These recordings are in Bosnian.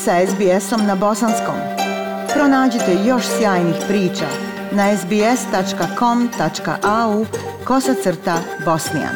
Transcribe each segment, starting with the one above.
sa SBS-om na bosanskom. Pronađite još sjajnih priča na sbs.com.au kosacrta bosnijan.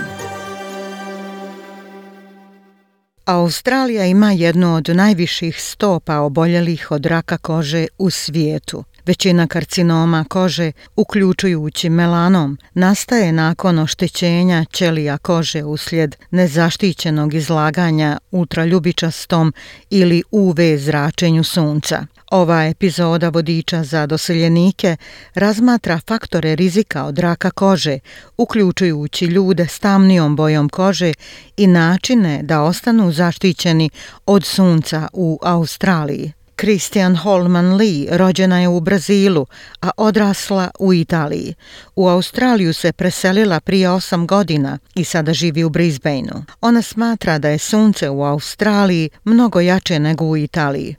Australija ima jednu od najviših stopa oboljelih od raka kože u svijetu. Većina karcinoma kože, uključujući melanom, nastaje nakon oštećenja ćelija kože uslijed nezaštićenog izlaganja ultraljubičastom ili UV zračenju sunca. Ova epizoda vodiča za doseljenike razmatra faktore rizika od raka kože, uključujući ljude s tamnijom bojom kože i načine da ostanu zaštićeni od sunca u Australiji. Christian Holman Lee rođena je u Brazilu, a odrasla u Italiji. U Australiju se preselila prije osam godina i sada živi u Brisbaneu. Ona smatra da je sunce u Australiji mnogo jače nego u Italiji.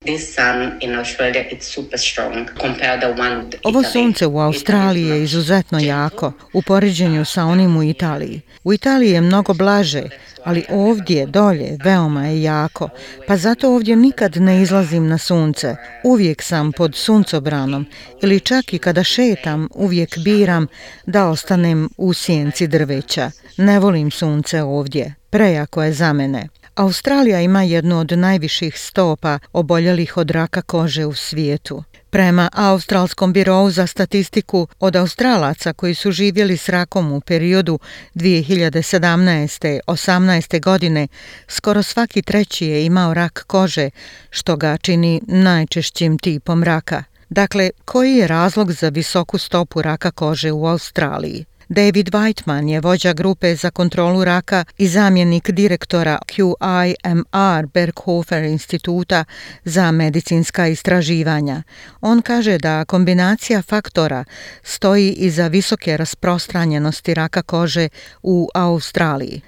Ovo sunce u Australiji je izuzetno jako u poređenju sa onim u Italiji. U Italiji je mnogo blaže, ali ovdje, dolje, veoma je jako, pa zato ovdje nikad ne izlazim na sunce sunce, uvijek sam pod suncobranom ili čak i kada šetam, uvijek biram da ostanem u sjenci drveća. Ne volim sunce ovdje, prejako je za mene. Australija ima jednu od najviših stopa oboljelih od raka kože u svijetu. Prema Australskom birovu za statistiku, od Australaca koji su živjeli s rakom u periodu 2017-18. godine, skoro svaki treći je imao rak kože, što ga čini najčešćim tipom raka. Dakle, koji je razlog za visoku stopu raka kože u Australiji? David Whiteman je vođa grupe za kontrolu raka i zamjenik direktora QIMR Berghofer instituta za medicinska istraživanja. On kaže da kombinacija faktora stoji iza visoke rasprostranjenosti raka kože u Australiji.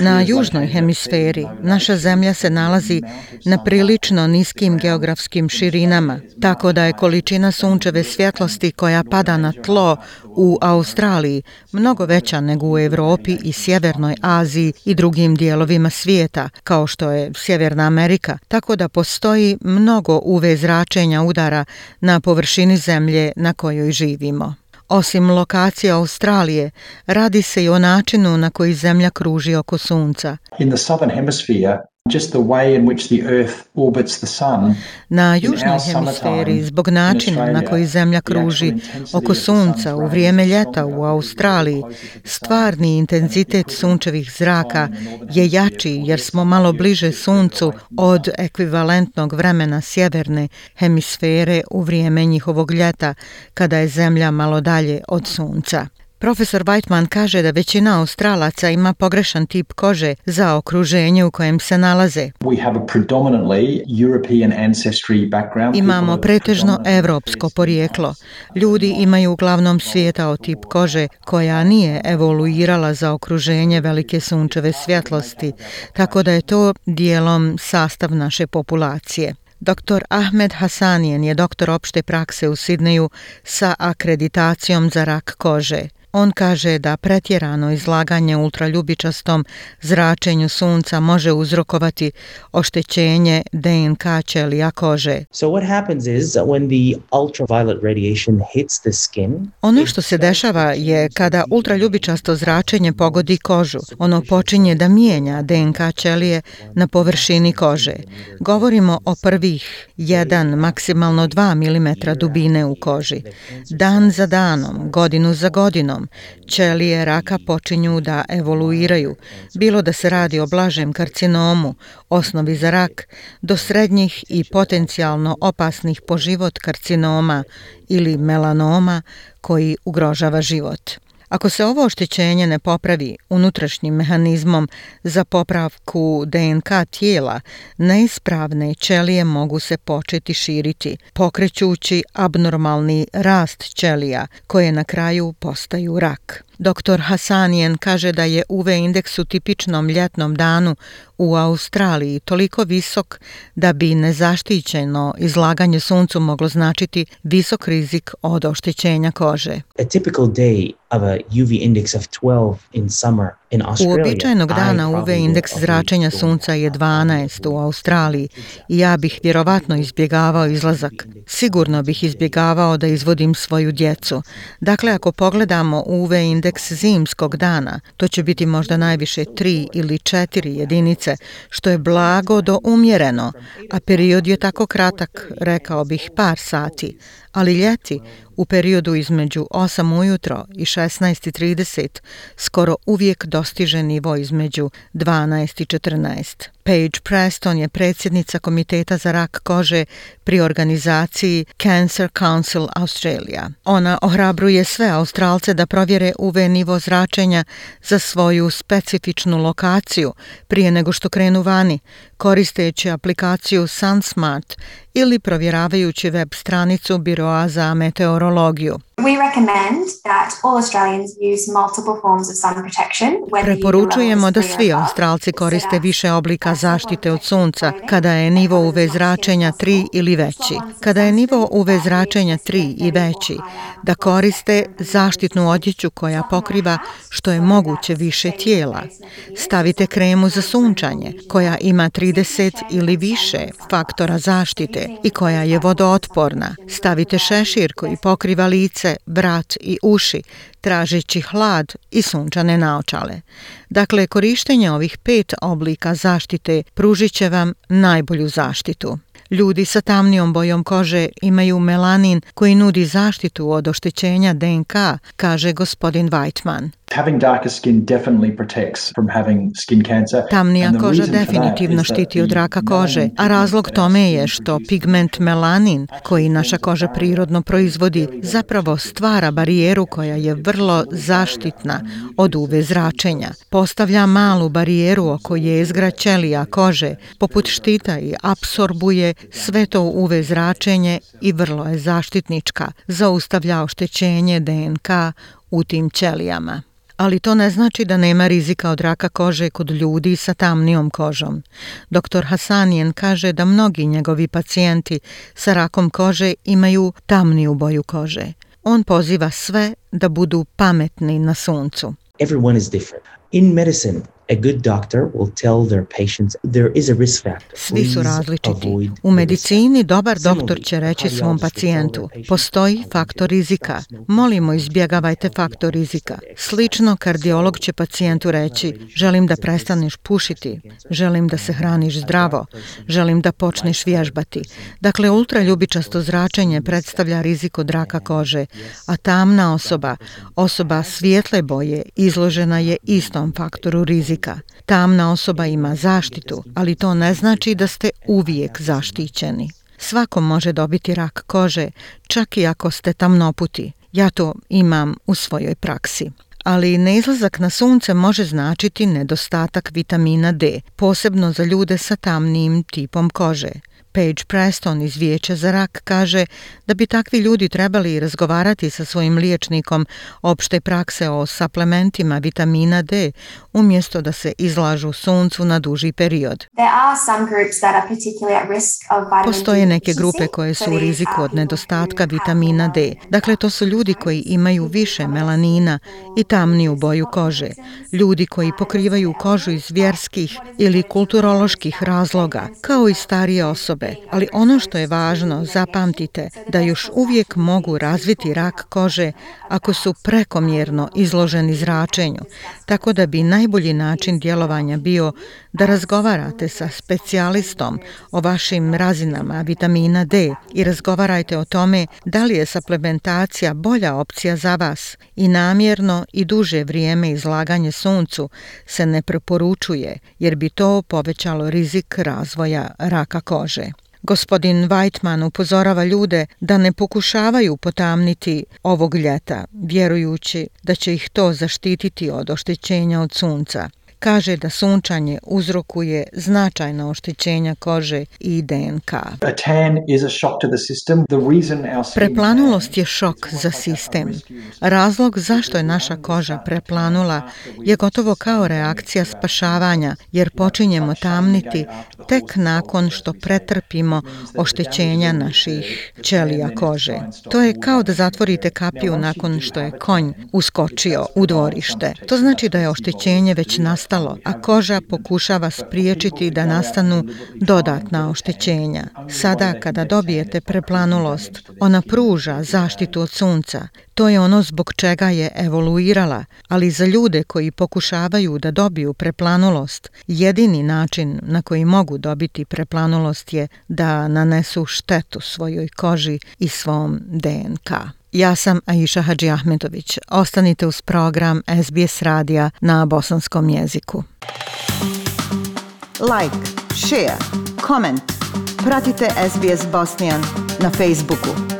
Na južnoj hemisferi naša zemlja se nalazi na prilično niskim geografskim širinama, tako da je količina sunčeve svjetlosti koja pada na tlo posao u Australiji mnogo veća nego u Evropi i Sjevernoj Aziji i drugim dijelovima svijeta, kao što je Sjeverna Amerika, tako da postoji mnogo UV zračenja udara na površini zemlje na kojoj živimo. Osim lokacije Australije, radi se i o načinu na koji zemlja kruži oko sunca. In the southern hemisphere, Na južnoj hemisferi, zbog načina na koji Zemlja kruži oko Sunca u vrijeme ljeta u Australiji, stvarni intenzitet sunčevih zraka je jači jer smo malo bliže Suncu od ekvivalentnog vremena sjeverne hemisfere u vrijeme njihovog ljeta, kada je Zemlja malo dalje od Sunca. Profesor Weitman kaže da većina Australaca ima pogrešan tip kože za okruženje u kojem se nalaze. Imamo pretežno evropsko porijeklo. Ljudi imaju uglavnom svijetao tip kože koja nije evoluirala za okruženje velike sunčeve svjetlosti, tako da je to dijelom sastav naše populacije. Dr. Ahmed Hasanijen je doktor opšte prakse u Sidneju sa akreditacijom za rak kože. On kaže da pretjerano izlaganje ultraljubičastom zračenju sunca može uzrokovati oštećenje DNK ćelija kože. So what happens is when the ultraviolet radiation hits the skin. Ono što se dešava je kada ultraljubičasto zračenje pogodi kožu, ono počinje da mijenja DNK ćelije na površini kože. Govorimo o prvih 1 maksimalno 2 mm dubine u koži. Dan za danom, godinu za godinom Ćelije raka počinju da evoluiraju, bilo da se radi o blažem karcinomu, osnovi za rak, do srednjih i potencijalno opasnih po život karcinoma ili melanoma koji ugrožava život. Ako se ovo oštećenje ne popravi unutrašnjim mehanizmom za popravku DNK tijela, neispravne ćelije mogu se početi širiti, pokrećući abnormalni rast ćelija, koje na kraju postaju rak. Dr. Hasanijen kaže da je UV indeks u tipičnom ljetnom danu u Australiji toliko visok da bi nezaštićeno izlaganje suncu moglo značiti visok rizik od oštećenja kože. A typical day of a UV index of 12 in summer Uobičajenog dana UV indeks zračenja sunca je 12 u Australiji i ja bih vjerovatno izbjegavao izlazak. Sigurno bih izbjegavao da izvodim svoju djecu. Dakle, ako pogledamo UV indeks zimskog dana, to će biti možda najviše 3 ili 4 jedinice, što je blago do umjereno, a period je tako kratak, rekao bih par sati. Ali ljeti, u periodu između 8 ujutro i 16.30, skoro uvijek do dostiže nivo između 12 i 14. Paige Preston je predsjednica Komiteta za rak kože pri organizaciji Cancer Council Australia. Ona ohrabruje sve Australce da provjere UV nivo zračenja za svoju specifičnu lokaciju prije nego što krenu vani, koristeći aplikaciju SunSmart ili provjeravajući web stranicu Biroa za meteorologiju. Preporučujemo da svi Australci koriste više oblika zaštite od sunca, kada je nivo UV zračenja 3 ili veći. Kada je nivo UV zračenja 3 i veći, da koriste zaštitnu odjeću koja pokriva što je moguće više tijela. Stavite kremu za sunčanje koja ima 30 ili više faktora zaštite i koja je vodootporna. Stavite šešir koji pokriva lice, brat i uši, tražeći hlad i sunčane naočale. Dakle, korištenje ovih pet oblika zaštite pružit će vam najbolju zaštitu. Ljudi sa tamnijom bojom kože imaju melanin koji nudi zaštitu od oštećenja DNK, kaže gospodin Weitman having darker skin definitely protects from having skin cancer. Tamnija koža definitivno štiti od raka kože, a razlog tome je što pigment melanin, koji naša koža prirodno proizvodi, zapravo stvara barijeru koja je vrlo zaštitna od UV zračenja. Postavlja malu barijeru oko jezgra ćelija kože, poput štita i apsorbuje sve to UV zračenje i vrlo je zaštitnička, zaustavlja oštećenje DNK u tim ćelijama ali to ne znači da nema rizika od raka kože kod ljudi sa tamnijom kožom. Dr. Hasanijen kaže da mnogi njegovi pacijenti sa rakom kože imaju tamniju boju kože. On poziva sve da budu pametni na suncu. Everyone is different. In medicine, A good doctor will tell their patients there is a risk factor. Svi su različiti. U medicini dobar doktor će reći svom pacijentu, postoji faktor rizika. Molimo, izbjegavajte faktor rizika. Slično, kardiolog će pacijentu reći, želim da prestaneš pušiti, želim da se hraniš zdravo, želim da počneš vježbati. Dakle, ultraljubičasto zračenje predstavlja riziko draka kože, a tamna osoba, osoba svijetle boje, izložena je istom faktoru rizika rizika. Tamna osoba ima zaštitu, ali to ne znači da ste uvijek zaštićeni. Svako može dobiti rak kože, čak i ako ste tamnoputi. Ja to imam u svojoj praksi. Ali neizlazak na sunce može značiti nedostatak vitamina D, posebno za ljude sa tamnim tipom kože. Paige Preston iz Vijeća za rak kaže da bi takvi ljudi trebali razgovarati sa svojim liječnikom opšte prakse o suplementima vitamina D umjesto da se izlažu suncu na duži period. Postoje neke grupe koje su u riziku od nedostatka vitamina D. Dakle, to su ljudi koji imaju više melanina i tamniju boju kože. Ljudi koji pokrivaju kožu iz vjerskih ili kulturoloških razloga, kao i starije osobe sebe, ali ono što je važno, zapamtite da još uvijek mogu razviti rak kože ako su prekomjerno izloženi zračenju, tako da bi najbolji način djelovanja bio da razgovarate sa specijalistom o vašim razinama vitamina D i razgovarajte o tome da li je suplementacija bolja opcija za vas i namjerno i duže vrijeme izlaganje suncu se ne preporučuje jer bi to povećalo rizik razvoja raka kože. Gospodin Weitman upozorava ljude da ne pokušavaju potamniti ovog ljeta, vjerujući da će ih to zaštititi od oštećenja od sunca kaže da sunčanje uzrokuje značajna oštećenja kože i DNK. Preplanulost je šok za sistem. Razlog zašto je naša koža preplanula je gotovo kao reakcija spašavanja, jer počinjemo tamniti tek nakon što pretrpimo oštećenja naših ćelija kože. To je kao da zatvorite kapiju nakon što je konj uskočio u dvorište. To znači da je oštećenje već nastalo nastalo, a koža pokušava spriječiti da nastanu dodatna oštećenja. Sada kada dobijete preplanulost, ona pruža zaštitu od sunca. To je ono zbog čega je evoluirala, ali za ljude koji pokušavaju da dobiju preplanulost, jedini način na koji mogu dobiti preplanulost je da nanesu štetu svojoj koži i svom DNK. Ja sam Aisha Hadži Ahmedović. Ostanite uz program SBS Radija na bosanskom jeziku. Like, share, comment. Pratite SBS Bosnian na Facebooku.